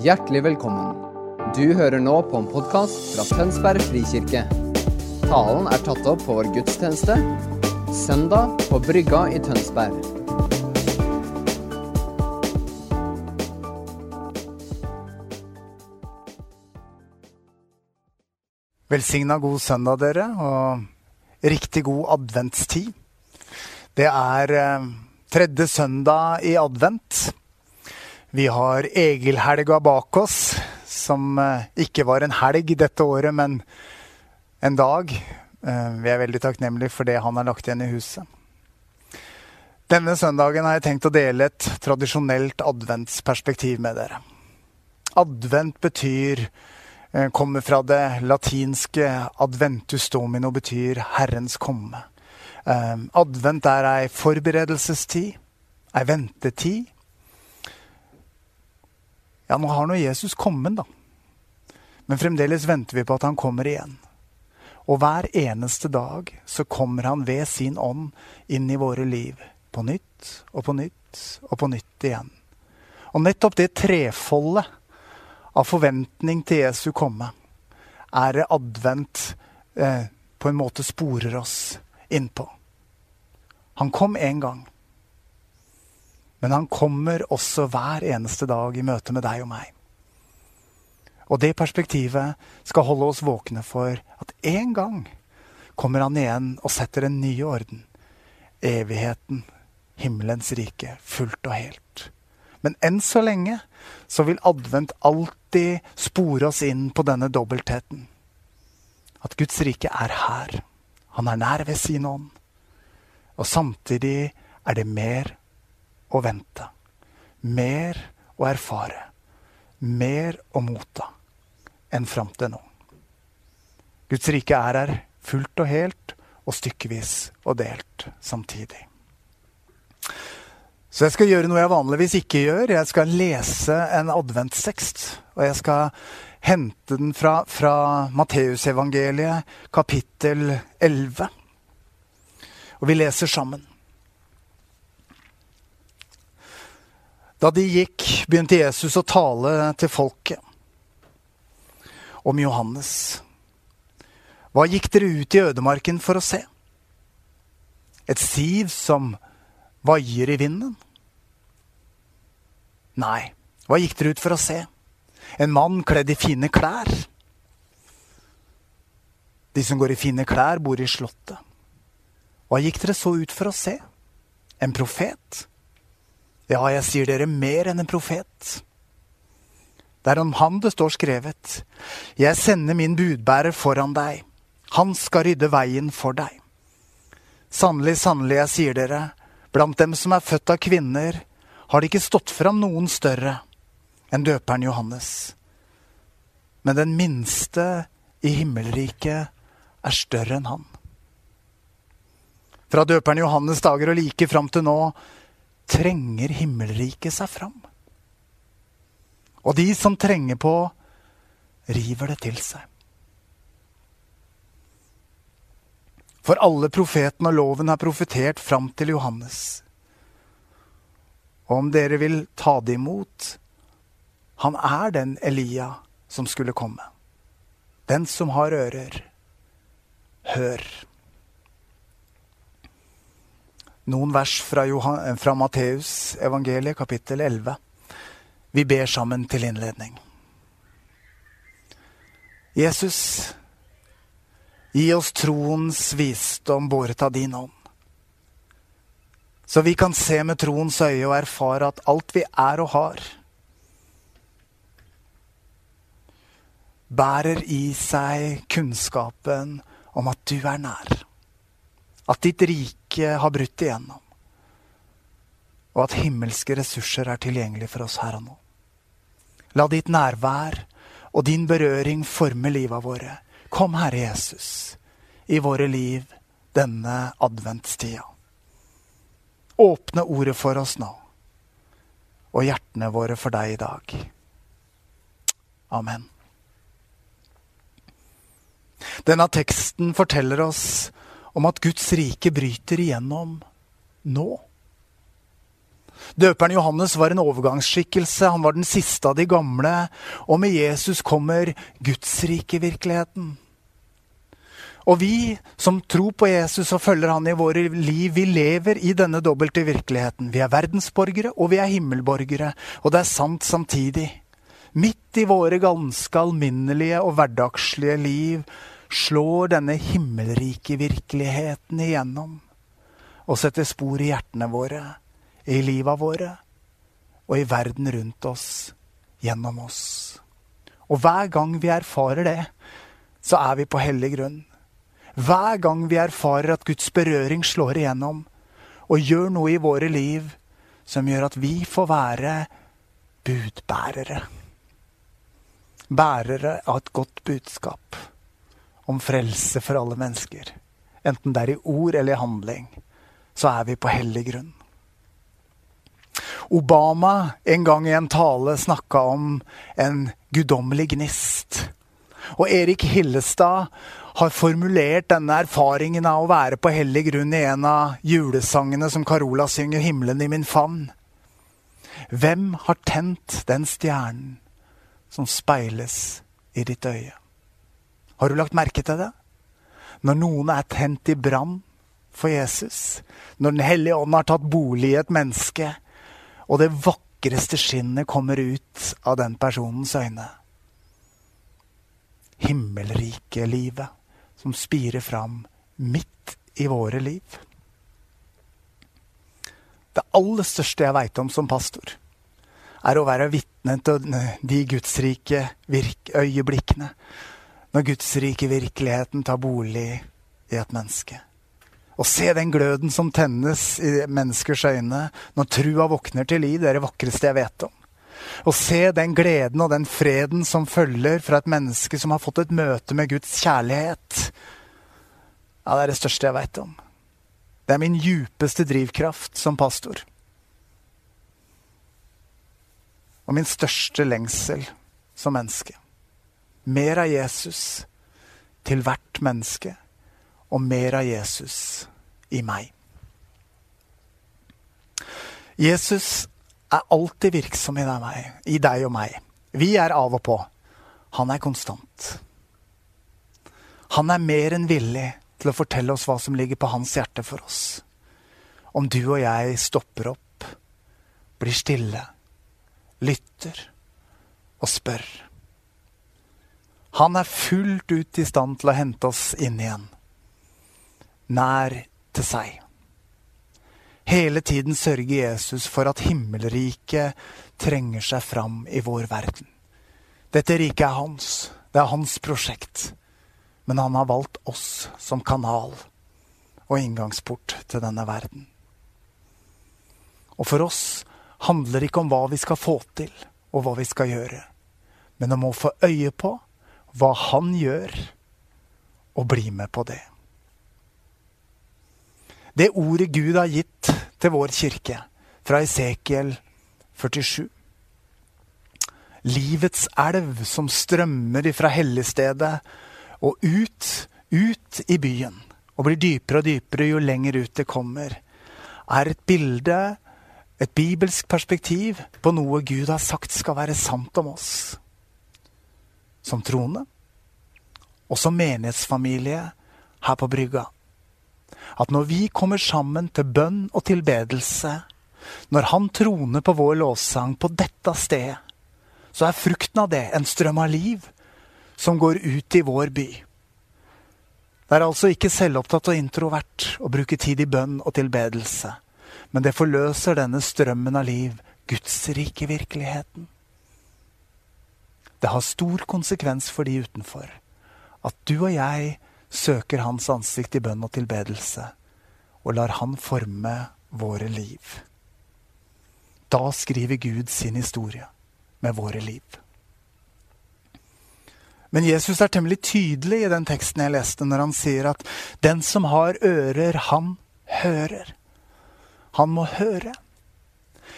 Hjertelig velkommen. Du hører nå på en podkast fra Tønsberg frikirke. Talen er tatt opp på vår gudstjeneste søndag på Brygga i Tønsberg. Velsigna god søndag, dere, og riktig god adventstid. Det er eh, tredje søndag i advent. Vi har Egilhelga bak oss, som eh, ikke var en helg dette året, men en dag. Eh, vi er veldig takknemlige for det han har lagt igjen i huset. Denne søndagen har jeg tenkt å dele et tradisjonelt adventsperspektiv med dere. Advent betyr eh, kommer fra det latinske 'adventus domino', betyr 'Herrens komme'. Advent er ei forberedelsestid, ei ventetid. Ja, nå har nå Jesus kommet, da. Men fremdeles venter vi på at han kommer igjen. Og hver eneste dag så kommer han ved sin ånd inn i våre liv. På nytt og på nytt og på nytt igjen. Og nettopp det trefoldet av forventning til Jesu komme er det advent eh, på en måte sporer oss innpå. Han kom en gang. Men han kommer også hver eneste dag i møte med deg og meg. Og det perspektivet skal holde oss våkne for at en gang kommer han igjen og setter en ny orden. Evigheten, himmelens rike, fullt og helt. Men enn så lenge så vil advent alltid spore oss inn på denne dobbeltheten. At Guds rike er her. Han er nær ved sin ånd. Og samtidig er det mer å vente. Mer å erfare. Mer å motta enn fram til nå. Guds rike er her fullt og helt og stykkevis og delt samtidig. Så jeg skal gjøre noe jeg vanligvis ikke gjør. Jeg skal lese en adventstekst. Og jeg skal hente den fra, fra Matteusevangeliet, kapittel 11. Og vi leser sammen. Da de gikk, begynte Jesus å tale til folket om Johannes. Hva gikk dere ut i ødemarken for å se? Et siv som vaier i vinden? Nei, hva gikk dere ut for å se? En mann kledd i fine klær? De som går i fine klær, bor i slottet. Hva gikk dere så ut for å se? En profet? Ja, jeg sier dere mer enn en profet. Det er om han det står skrevet. Jeg sender min budbærer foran deg. Han skal rydde veien for deg. Sannelig, sannelig, jeg sier dere, blant dem som er født av kvinner, har det ikke stått fram noen større enn døperen Johannes. Men den minste i himmelriket er større enn han. Fra døperen Johannes' dager og like fram til nå trenger himmelriket seg fram. Og de som trenger på, river det til seg. For alle profetene og loven har profetert fram til Johannes. Og om dere vil ta det imot Han er den Elia som skulle komme. Den som har ører, hør. Noen vers fra, Johan, fra Matteus evangeliet, kapittel 11. Vi ber sammen til innledning. Jesus, gi oss troens visdom båret av din ånd. Så vi kan se med troens øye og erfare at alt vi er og har, bærer i seg kunnskapen om at du er nær. At ditt rike har brutt igjennom. Og at himmelske ressurser er tilgjengelig for oss her og nå. La ditt nærvær og din berøring forme livet våre. Kom, Herre Jesus, i våre liv denne adventstida. Åpne ordet for oss nå, og hjertene våre for deg i dag. Amen. Denne teksten forteller oss om at Guds rike bryter igjennom nå. Døperen Johannes var en overgangsskikkelse. Han var den siste av de gamle. Og med Jesus kommer Guds rike virkeligheten. Og vi som tror på Jesus og følger han i våre liv, vi lever i denne dobbelte virkeligheten. Vi er verdensborgere, og vi er himmelborgere. Og det er sant samtidig. Midt i våre ganske alminnelige og hverdagslige liv slår denne himmelrike virkeligheten igjennom og setter spor i hjertene våre, i liva våre og i verden rundt oss, gjennom oss. Og hver gang vi erfarer det, så er vi på hellig grunn. Hver gang vi erfarer at Guds berøring slår igjennom og gjør noe i våre liv som gjør at vi får være budbærere. Bærere av et godt budskap om frelse for alle mennesker. Enten det er i ord eller i handling, så er vi på hellig grunn. Obama en gang i en tale snakka om en guddommelig gnist. Og Erik Hillestad har formulert denne erfaringen av å være på hellig grunn i en av julesangene som Carola synger 'Himmelen i min favn'. Hvem har tent den stjernen som speiles i ditt øye? Har du lagt merke til det? Når noen er tent i brann for Jesus, når Den hellige ånd har tatt bolig i et menneske, og det vakreste skinnet kommer ut av den personens øyne. Himmelrike livet som spirer fram midt i våre liv. Det aller største jeg veit om som pastor, er å være vitne til de gudsrike øyeblikkene. Når Guds rike virkeligheten tar bolig i et menneske. Og se den gløden som tennes i menneskers øyne når trua våkner til liv, det er det vakreste jeg vet om. Og se den gleden og den freden som følger fra et menneske som har fått et møte med Guds kjærlighet. Ja, det er det største jeg veit om. Det er min djupeste drivkraft som pastor. Og min største lengsel som menneske. Mer av Jesus til hvert menneske, og mer av Jesus i meg. Jesus er alltid virksom i deg, i deg og meg. Vi er av og på. Han er konstant. Han er mer enn villig til å fortelle oss hva som ligger på hans hjerte for oss. Om du og jeg stopper opp, blir stille, lytter og spør. Han er fullt ut i stand til å hente oss inn igjen, nær til seg. Hele tiden sørger Jesus for at himmelriket trenger seg fram i vår verden. Dette riket er hans. Det er hans prosjekt. Men han har valgt oss som kanal og inngangsport til denne verden. Og for oss handler det ikke om hva vi skal få til, og hva vi skal gjøre, men om å få øye på hva han gjør, og bli med på det. Det ordet Gud har gitt til vår kirke, fra Esekiel 47. Livets elv som strømmer ifra helligstedet og ut, ut i byen, og blir dypere og dypere jo lenger ut det kommer, er et bilde, et bibelsk perspektiv, på noe Gud har sagt skal være sant om oss. Som troende, og som menighetsfamilie her på brygga at når vi kommer sammen til bønn og tilbedelse, når Han troner på vår lovsang på dette stedet, så er frukten av det en strøm av liv som går ut i vår by. Det er altså ikke selvopptatt og introvert å bruke tid i bønn og tilbedelse, men det forløser denne strømmen av liv, Guds rike virkeligheten. Det har stor konsekvens for de utenfor at du og jeg søker Hans ansikt i bønn og tilbedelse, og lar Han forme våre liv. Da skriver Gud sin historie med våre liv. Men Jesus er temmelig tydelig i den teksten jeg leste, når han sier at den som har ører, han hører. Han må høre.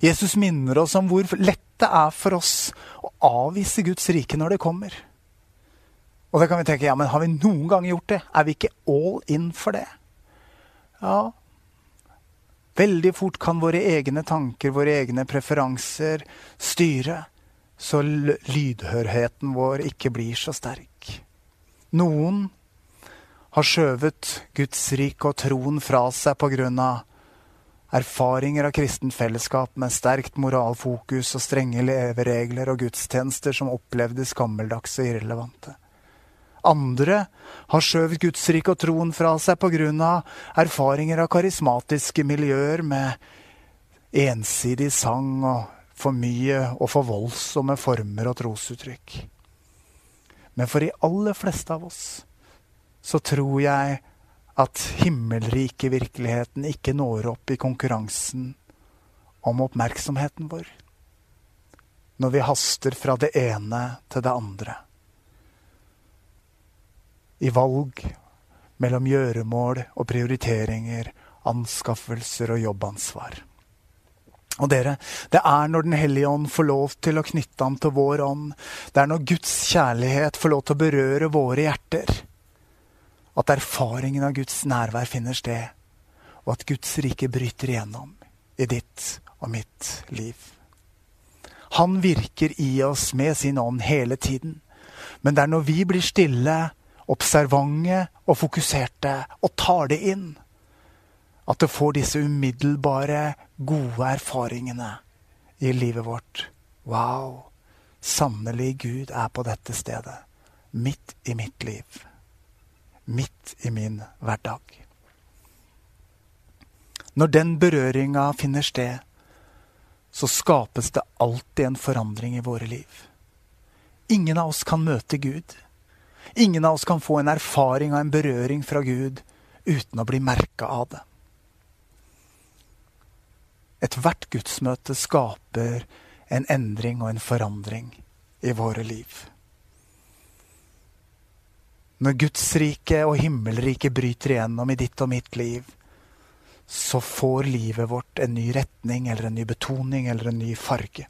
Jesus minner oss om hvor lett det er for oss avvise Guds rike når det kommer. Og da kan vi tenke ja, men har vi noen gang gjort det? Er vi ikke all in for det? Ja, Veldig fort kan våre egne tanker, våre egne preferanser styre, så lydhørheten vår ikke blir så sterk. Noen har skjøvet Guds rike og troen fra seg på grunn av erfaringer av kristent fellesskap med sterkt moralfokus og strenge leveregler og gudstjenester som opplevdes gammeldagse og irrelevante. Andre har skjøvet gudsrik og troen fra seg pga. erfaringer av karismatiske miljøer med ensidig sang og for mye og for voldsomme former og trosuttrykk. Men for de aller fleste av oss så tror jeg at himmelrike virkeligheten ikke når opp i konkurransen om oppmerksomheten vår når vi haster fra det ene til det andre. I valg mellom gjøremål og prioriteringer, anskaffelser og jobbansvar. Og dere, det er når Den hellige ånd får lov til å knytte an til vår ånd, det er når Guds kjærlighet får lov til å berøre våre hjerter, at erfaringen av Guds nærvær finner sted, og at Guds rike bryter igjennom i ditt og mitt liv. Han virker i oss med sin ånd hele tiden, men det er når vi blir stille observante og fokuserte og tar det inn. At det får disse umiddelbare, gode erfaringene i livet vårt. Wow! Sannelig, Gud er på dette stedet. Midt i mitt liv. Midt i min hverdag. Når den berøringa finner sted, så skapes det alltid en forandring i våre liv. Ingen av oss kan møte Gud Ingen av oss kan få en erfaring av en berøring fra Gud uten å bli merka av det. Ethvert gudsmøte skaper en endring og en forandring i våre liv. Når Guds rike og himmelriket bryter igjennom i ditt og mitt liv, så får livet vårt en ny retning eller en ny betoning eller en ny farge.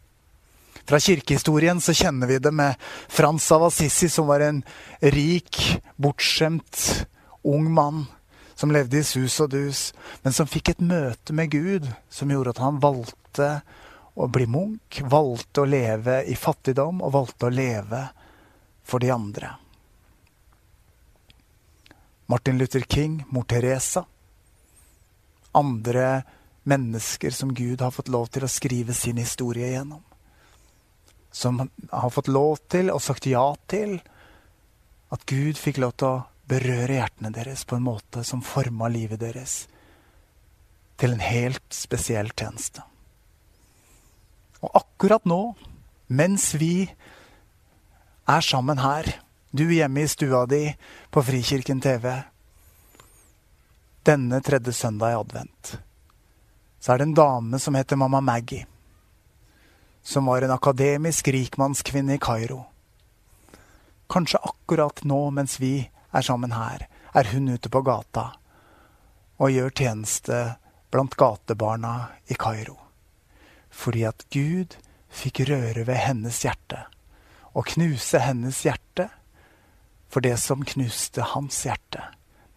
Fra kirkehistorien så kjenner vi det med Frans av Assisi, som var en rik, bortskjemt ung mann som levde i sus og dus, men som fikk et møte med Gud som gjorde at han valgte å bli munk, valgte å leve i fattigdom og valgte å leve for de andre. Martin Luther King, mor Teresa. Andre mennesker som Gud har fått lov til å skrive sin historie gjennom som har fått lov til og sagt ja til at Gud fikk lov til å berøre hjertene deres på en måte som forma livet deres til en helt spesiell tjeneste. Og akkurat nå, mens vi er sammen her, du hjemme i stua di på Frikirken TV, denne tredje søndag i advent, så er det en dame som heter mamma Maggie som var en akademisk rikmannskvinne i Kairo. Kanskje akkurat nå mens vi er sammen her, er hun ute på gata og gjør tjeneste blant gatebarna i Kairo. Fordi at Gud fikk røre ved hennes hjerte og knuse hennes hjerte for det som knuste hans hjerte,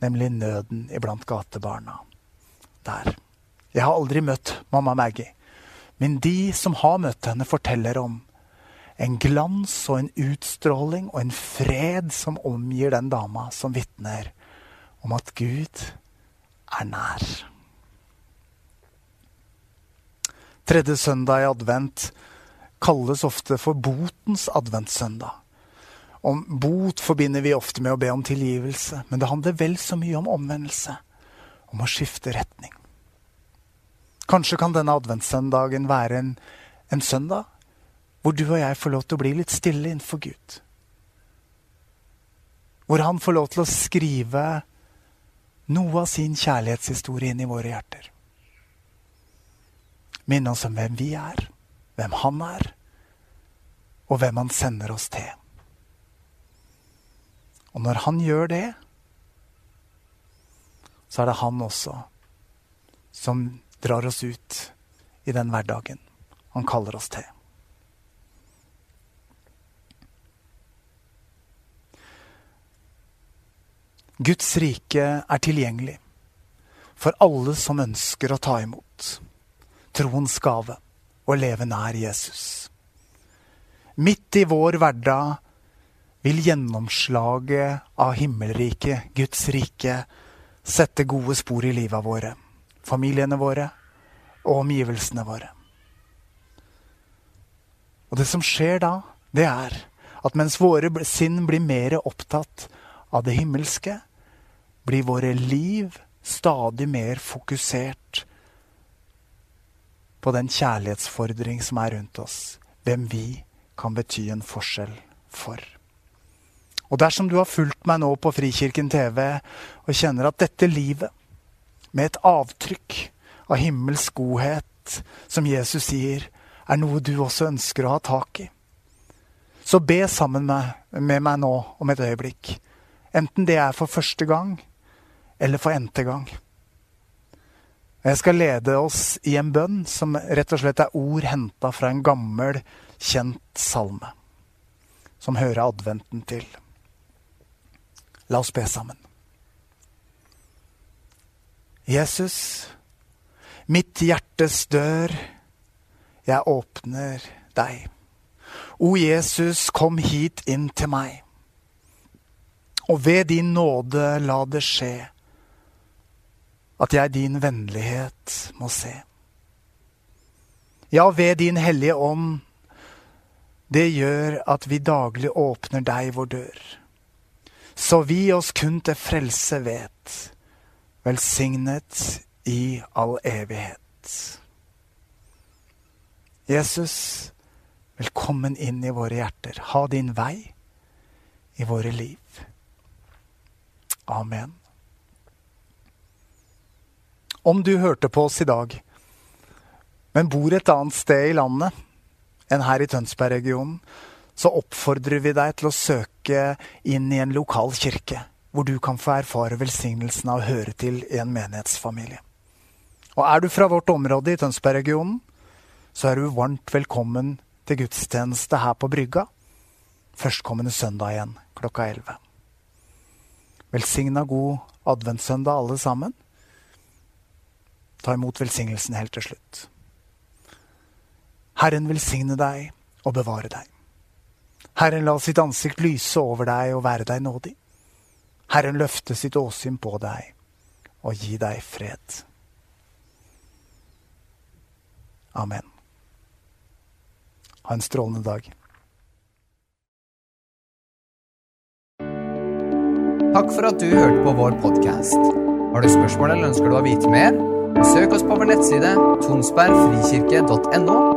nemlig nøden iblant gatebarna. Der. Jeg har aldri møtt mamma Maggie. Men de som har møtt henne, forteller om en glans og en utstråling og en fred som omgir den dama, som vitner om at Gud er nær. Tredje søndag i advent kalles ofte for botens adventssøndag. Om bot forbinder vi ofte med å be om tilgivelse, men det handler vel så mye om omvendelse, om å skifte retning. Kanskje kan denne adventssøndagen være en, en søndag hvor du og jeg får lov til å bli litt stille innenfor Gud. Hvor han får lov til å skrive noe av sin kjærlighetshistorie inn i våre hjerter. Minne oss om hvem vi er, hvem han er, og hvem han sender oss til. Og når han gjør det, så er det han også som drar oss ut i den hverdagen han kaller oss til. Guds rike er tilgjengelig for alle som ønsker å ta imot troens gave og leve nær Jesus. Midt i vår hverdag vil gjennomslaget av himmelriket, Guds rike, sette gode spor i livet våre, familiene våre og omgivelsene våre. Og det som skjer da, det er at mens våre sinn blir mer opptatt av det himmelske, blir våre liv stadig mer fokusert på den kjærlighetsfordring som er rundt oss. Hvem vi kan bety en forskjell for. Og dersom du har fulgt meg nå på Frikirken TV og kjenner at dette livet, med et avtrykk av himmelsk godhet, som Jesus sier, er noe du også ønsker å ha tak i, så be sammen med, med meg nå om et øyeblikk. Enten det er for første gang eller for n-te gang. Jeg skal lede oss i en bønn som rett og slett er ord henta fra en gammel, kjent salme, som hører adventen til. La oss be sammen. Jesus, mitt hjertes dør, jeg åpner deg. O Jesus, kom hit inn til meg. Og ved din nåde la det skje at jeg din vennlighet må se. Ja, ved din hellige ånd, det gjør at vi daglig åpner deg vår dør så vi oss kun til frelse vet, velsignet i all evighet. Jesus, velkommen inn i våre hjerter. Ha din vei i våre liv. Amen. Om du hørte på oss i dag, men bor et annet sted i landet enn her i Tønsberg-regionen, så oppfordrer vi deg til å søke inn i en lokal kirke, hvor du kan få erfare velsignelsen av å høre til i en menighetsfamilie. Og er du fra vårt område i Tønsberg-regionen, så er du varmt velkommen til gudstjeneste her på Brygga førstkommende søndag igjen klokka 11. Velsigna god adventssøndag, alle sammen. Ta imot velsignelsen helt til slutt. Herren velsigne deg og bevare deg. Herren la sitt ansikt lyse over deg og være deg nådig. Herren løfte sitt åsyn på deg og gi deg fred. Amen. Ha en strålende dag. Takk for at du hørte på vår podkast. Har du spørsmål eller ønsker du å vite mer? Søk oss på vår nettside tonsbergfrikirke.no.